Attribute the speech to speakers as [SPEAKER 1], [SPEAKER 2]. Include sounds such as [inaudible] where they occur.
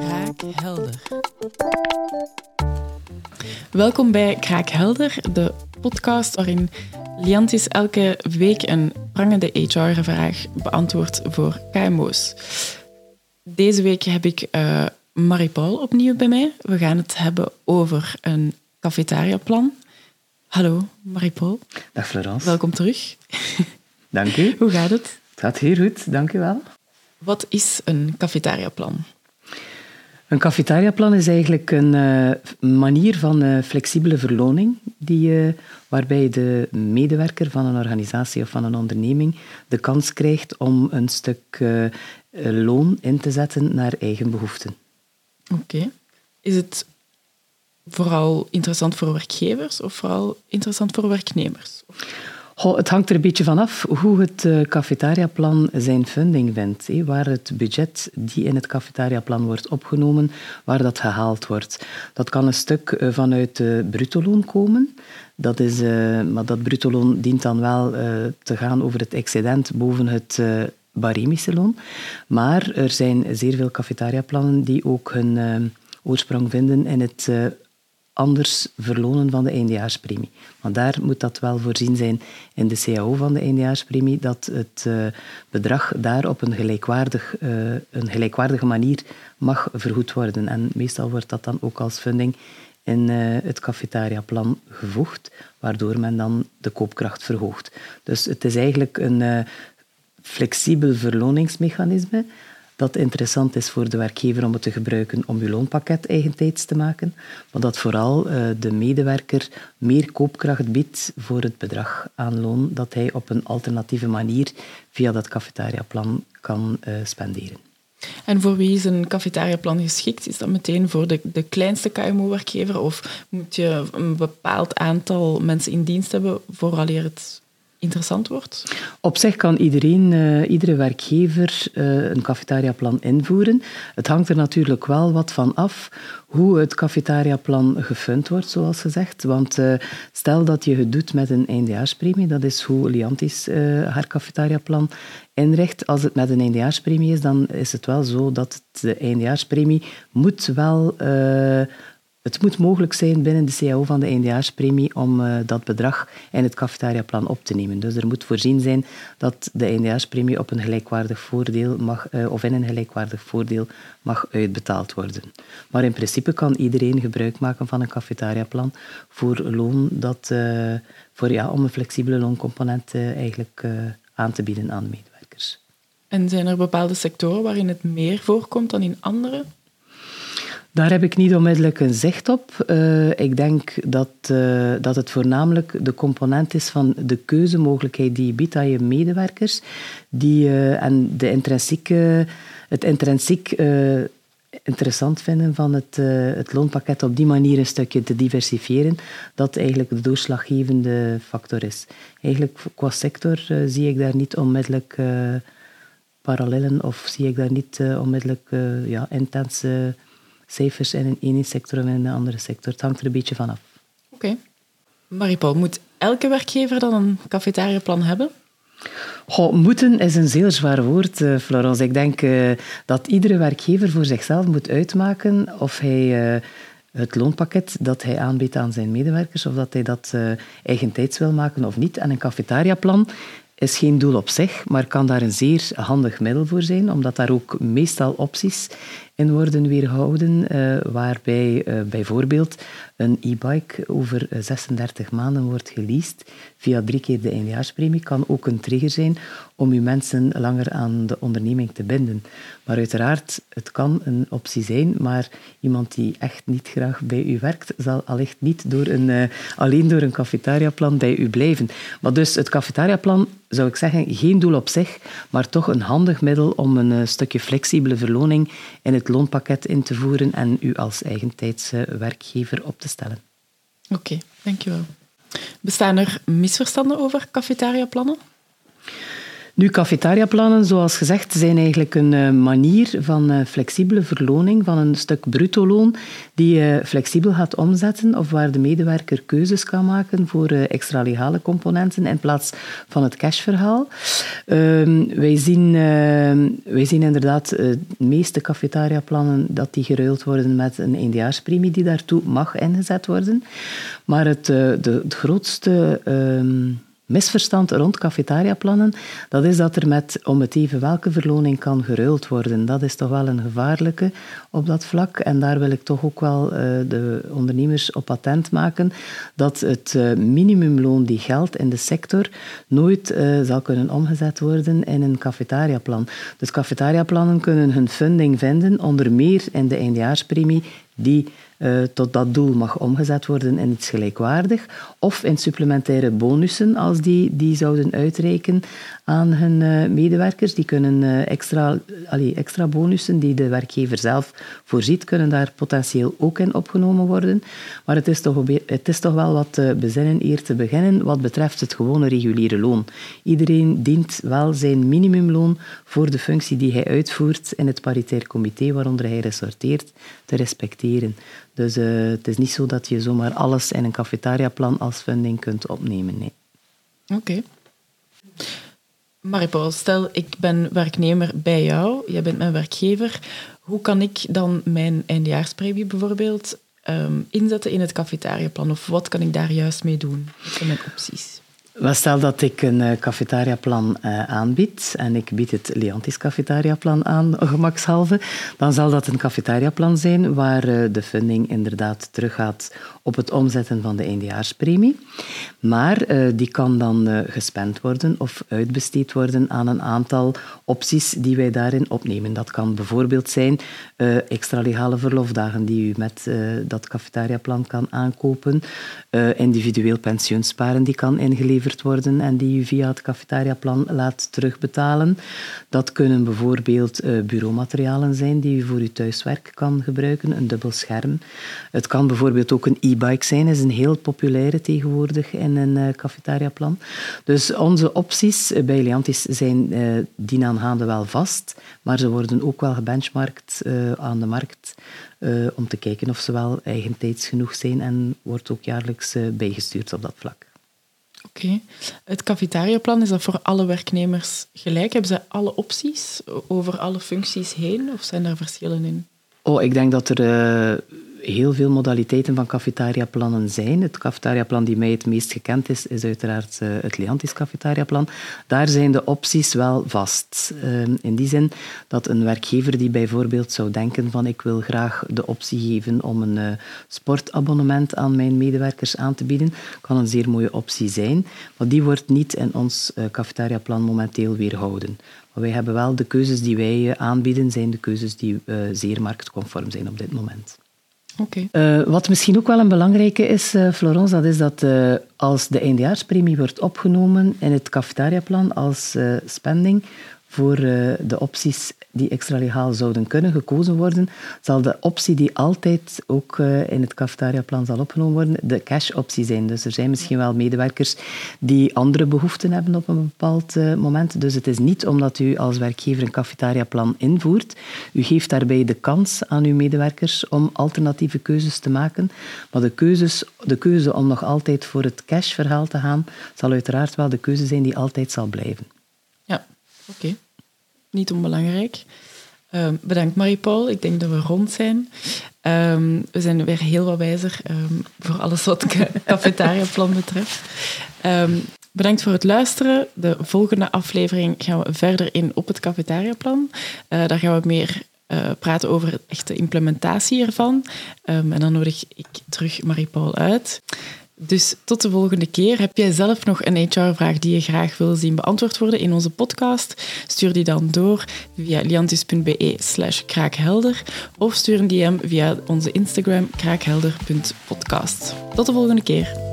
[SPEAKER 1] Kraakhelder. Welkom bij Kraakhelder, de podcast waarin Liantis elke week een prangende HR-vraag beantwoordt voor KMO's. Deze week heb ik uh, Marie-Paul opnieuw bij mij. We gaan het hebben over een cafetariaplan. Hallo, Marie-Paul.
[SPEAKER 2] Dag Florence.
[SPEAKER 1] Welkom terug.
[SPEAKER 2] Dank u.
[SPEAKER 1] Hoe gaat het?
[SPEAKER 2] Het gaat heel goed, dank u wel.
[SPEAKER 1] Wat is een cafetariaplan?
[SPEAKER 2] Een cafetariaplan is eigenlijk een uh, manier van uh, flexibele verloning die, uh, waarbij de medewerker van een organisatie of van een onderneming de kans krijgt om een stuk loon in te zetten naar eigen behoeften.
[SPEAKER 1] Oké. Is het vooral interessant voor werkgevers of vooral interessant voor werknemers?
[SPEAKER 2] Het hangt er een beetje vanaf hoe het uh, cafetariaplan zijn funding vindt. Waar het budget die in het cafetariaplan wordt opgenomen, waar dat gehaald wordt. Dat kan een stuk uh, vanuit de brutoloon komen. Dat is, uh, maar dat brutoloon dient dan wel te gaan over het excedent boven het baremische loon. Maar er zijn zeer veel cafetariaplannen die ook hun oorsprong vinden in het anders verlonen van de eindejaarspremie. Want daar moet dat wel voorzien zijn in de CAO van de eindejaarspremie, dat het uh, bedrag daar op een, gelijkwaardig, uh, een gelijkwaardige manier mag vergoed worden. En meestal wordt dat dan ook als funding in uh, het cafetariaplan gevoegd, waardoor men dan de koopkracht verhoogt. Dus het is eigenlijk een flexibel verloningsmechanisme dat interessant is voor de werkgever om het te gebruiken om je loonpakket eigentijds te maken, maar dat vooral uh, de medewerker meer koopkracht biedt voor het bedrag aan loon dat hij op een alternatieve manier via dat cafetariaplan kan uh, spenderen.
[SPEAKER 1] En voor wie is een cafetariaplan geschikt? Is dat meteen voor de, de kleinste KMO-werkgever of moet je een bepaald aantal mensen in dienst hebben vooraleer het interessant wordt?
[SPEAKER 2] Op zich kan iedereen, uh, iedere werkgever uh, een cafetariaplan invoeren. Het hangt er natuurlijk wel wat van af hoe het cafetariaplan gefund wordt, zoals gezegd. Want uh, stel dat je het doet met een eindejaarspremie, dat is hoe Liantis haar cafetariaplan inricht. Als het met een eindejaarspremie is, dan is het wel zo dat de eindejaarspremie moet wel het moet mogelijk zijn binnen de CAO van de eindejaarspremie om uh, dat bedrag in het cafetariaplan op te nemen. Dus er moet voorzien zijn dat de eindejaarspremie op een gelijkwaardig voordeel mag, uh, of in een gelijkwaardig voordeel mag uitbetaald worden. Maar in principe kan iedereen gebruik maken van een cafetariaplan voor loon dat, uh, voor, ja, om een flexibele looncomponent eigenlijk aan te bieden aan de medewerkers.
[SPEAKER 1] En zijn er bepaalde sectoren waarin het meer voorkomt dan in andere?
[SPEAKER 2] Daar heb ik niet onmiddellijk een zicht op. Uh, ik denk dat, uh, dat het voornamelijk de component is van de keuzemogelijkheid die je biedt aan je medewerkers die, uh, en de intrinsieke, het intrinsiek interessant vinden van het, het loonpakket op die manier een stukje te diversifiëren, dat eigenlijk de doorslaggevende factor is. Eigenlijk qua sector zie ik daar niet onmiddellijk parallellen of zie ik daar niet onmiddellijk ja, intense cijfers in een ene sector of in een andere sector. Het hangt er een beetje vanaf.
[SPEAKER 1] Oké. Okay. Marie-Paul, moet elke werkgever dan een cafetariaplan hebben?
[SPEAKER 2] Goh, moeten is een zeer zwaar woord, uh, Florence. Ik denk uh, dat iedere werkgever voor zichzelf moet uitmaken of hij uh, het loonpakket dat hij aanbiedt aan zijn medewerkers, of dat hij dat eigentijds wil maken of niet. En een cafetariaplan is geen doel op zich, maar kan daar een zeer handig middel voor zijn, omdat daar ook meestal opties in worden weerhouden, uh, waarbij uh, bijvoorbeeld een e-bike over 36 maanden wordt geleased via drie keer de eindejaarspremie, kan ook een trigger zijn om uw mensen langer aan de onderneming te binden. Maar uiteraard, het kan een optie zijn, maar iemand die echt niet graag bij u werkt, zal allicht niet door een, alleen door een cafetariaplan bij u blijven. Maar dus het cafetariaplan, zou ik zeggen, geen doel op zich, maar toch een handig middel om een stukje flexibele verloning in het loonpakket in te voeren en u als eigentijdse werkgever op te stellen.
[SPEAKER 1] Oké, okay, dankjewel. Bestaan er misverstanden over cafetariaplannen?
[SPEAKER 2] Nu, cafetariaplannen, zoals gezegd, zijn eigenlijk een eh, manier van uh, flexibele verloning van een stuk bruto-loon die je flexibel gaat omzetten of waar de medewerker keuzes kan maken voor uh, extra legale componenten in plaats van het cashverhaal. Ehm, wij, zien, ehm, wij zien inderdaad de meeste cafetariaplannen dat die geruild worden met een eindejaarspremie die daartoe mag ingezet worden. Maar het, de, grootste... Ehm, misverstand rond cafetariaplannen, dat is dat er met om het even welke verloning kan geruild worden. Dat is toch wel een gevaarlijke op dat vlak. En daar wil ik toch ook wel uh, de ondernemers op attent maken dat het uh, minimumloon die geldt in de sector nooit uh, zal kunnen omgezet worden in een cafetariaplan. Dus cafetariaplannen kunnen hun funding vinden, onder meer in de eindejaarspremie die uh, tot dat doel mag omgezet worden in iets gelijkwaardig. Of in supplementaire bonussen, als die, die zouden uitreiken aan hun uh, medewerkers. Die kunnen uh, extra, allee, extra bonussen die de werkgever zelf voorziet, kunnen daar potentieel ook in opgenomen worden. Maar het is toch, het is toch wel wat bezinnen hier te beginnen wat betreft het gewone reguliere loon. Iedereen dient wel zijn minimumloon voor de functie die hij uitvoert in het paritair comité waaronder hij resorteert te respecteren. Dus uh, het is niet zo dat je zomaar alles in een cafetariaplan als funding kunt opnemen. Nee.
[SPEAKER 1] Oké. Okay. Maripaul, stel ik ben werknemer bij jou, jij bent mijn werkgever. Hoe kan ik dan mijn eindejaarspremie bijvoorbeeld um, inzetten in het cafetariaplan? Of wat kan ik daar juist mee doen? Wat zijn mijn opties?
[SPEAKER 2] Stel dat ik een uh, cafetariaplan uh, aanbied en ik bied het Leantis cafetariaplan aan, [laughs] gemakshalve, dan zal dat een cafetariaplan zijn waar uh, de funding inderdaad teruggaat op het omzetten van de eindejaarspremie. Maar die kan dan gespend worden of uitbesteed worden aan een aantal opties die wij daarin opnemen. Dat kan bijvoorbeeld zijn extra legale verlofdagen die u met dat cafetariaplan kan aankopen, individueel pensioensparen die kan ingeleverd worden en die u via het cafetariaplan laat terugbetalen. Dat kunnen bijvoorbeeld uh, bureaumaterialen zijn die u voor uw thuiswerk kan gebruiken, een dubbel scherm. Het kan bijvoorbeeld ook een e-bike zijn, is een heel populaire tegenwoordig in een uh, cafetariaplan. Dus onze opties bij Leantis zijn dienaangaande wel vast, maar ze worden ook wel gebenchmarkt aan de markt. om te kijken of ze wel eigentijds genoeg zijn en wordt ook jaarlijks bijgestuurd op dat vlak.
[SPEAKER 1] Oké. Het cafetariaplan, is dat voor alle werknemers gelijk? Hebben ze alle opties over alle functies heen of zijn er verschillen in?
[SPEAKER 2] Oh, ik denk dat er uh, heel veel modaliteiten van cafetariaplannen zijn. Het cafetariaplan die mij het meest gekend is, is uiteraard uh, het Leantis cafetariaplan. Daar zijn de opties wel vast. Uh, in die zin dat een werkgever die bijvoorbeeld zou denken van ik wil graag de optie geven om een uh, sportabonnement aan mijn medewerkers aan te bieden, kan een zeer mooie optie zijn. Maar die wordt niet in ons cafetariaplan momenteel weerhouden. Maar wij hebben wel de keuzes die wij aanbieden, zijn de keuzes die zeer marktconform zijn op dit moment. Uh, wat misschien ook wel een belangrijke is, uh, Florence, dat is dat uh, als de eindejaarspremie wordt opgenomen in het cafetariaplan als spending voor de opties die extra legaal zouden kunnen gekozen worden, zal de optie die altijd ook eh, in het cafetariaplan zal opgenomen worden, de cash-optie zijn. Dus er zijn misschien wel medewerkers die andere behoeften hebben op een bepaald eh, moment. Dus het is niet omdat u als werkgever een cafetariaplan invoert. U geeft daarbij de kans aan uw medewerkers om alternatieve keuzes te maken. Maar de, keuzes, de keuze om nog altijd voor het cash-verhaal te gaan, zal uiteraard wel de keuze zijn die altijd zal blijven.
[SPEAKER 1] Ja, oké niet onbelangrijk. Um, bedankt Marie-Paul. Ik denk dat we rond zijn. Um, we zijn weer heel wat wijzer um, voor alles wat het [laughs] cafetariaplan betreft. bedankt voor het luisteren. De volgende aflevering gaan we verder in op het cafetariaplan. Uh, daar gaan we meer uh, praten over de echte implementatie ervan. en dan nodig ik terug Marie-Paul uit. Dus tot de volgende keer. Heb jij zelf nog een HR-vraag die je graag wil zien beantwoord worden in onze podcast? Stuur die dan door via liantis.be slash kraakhelder of stuur een DM via onze Instagram kraakhelder.podcast. Tot de volgende keer.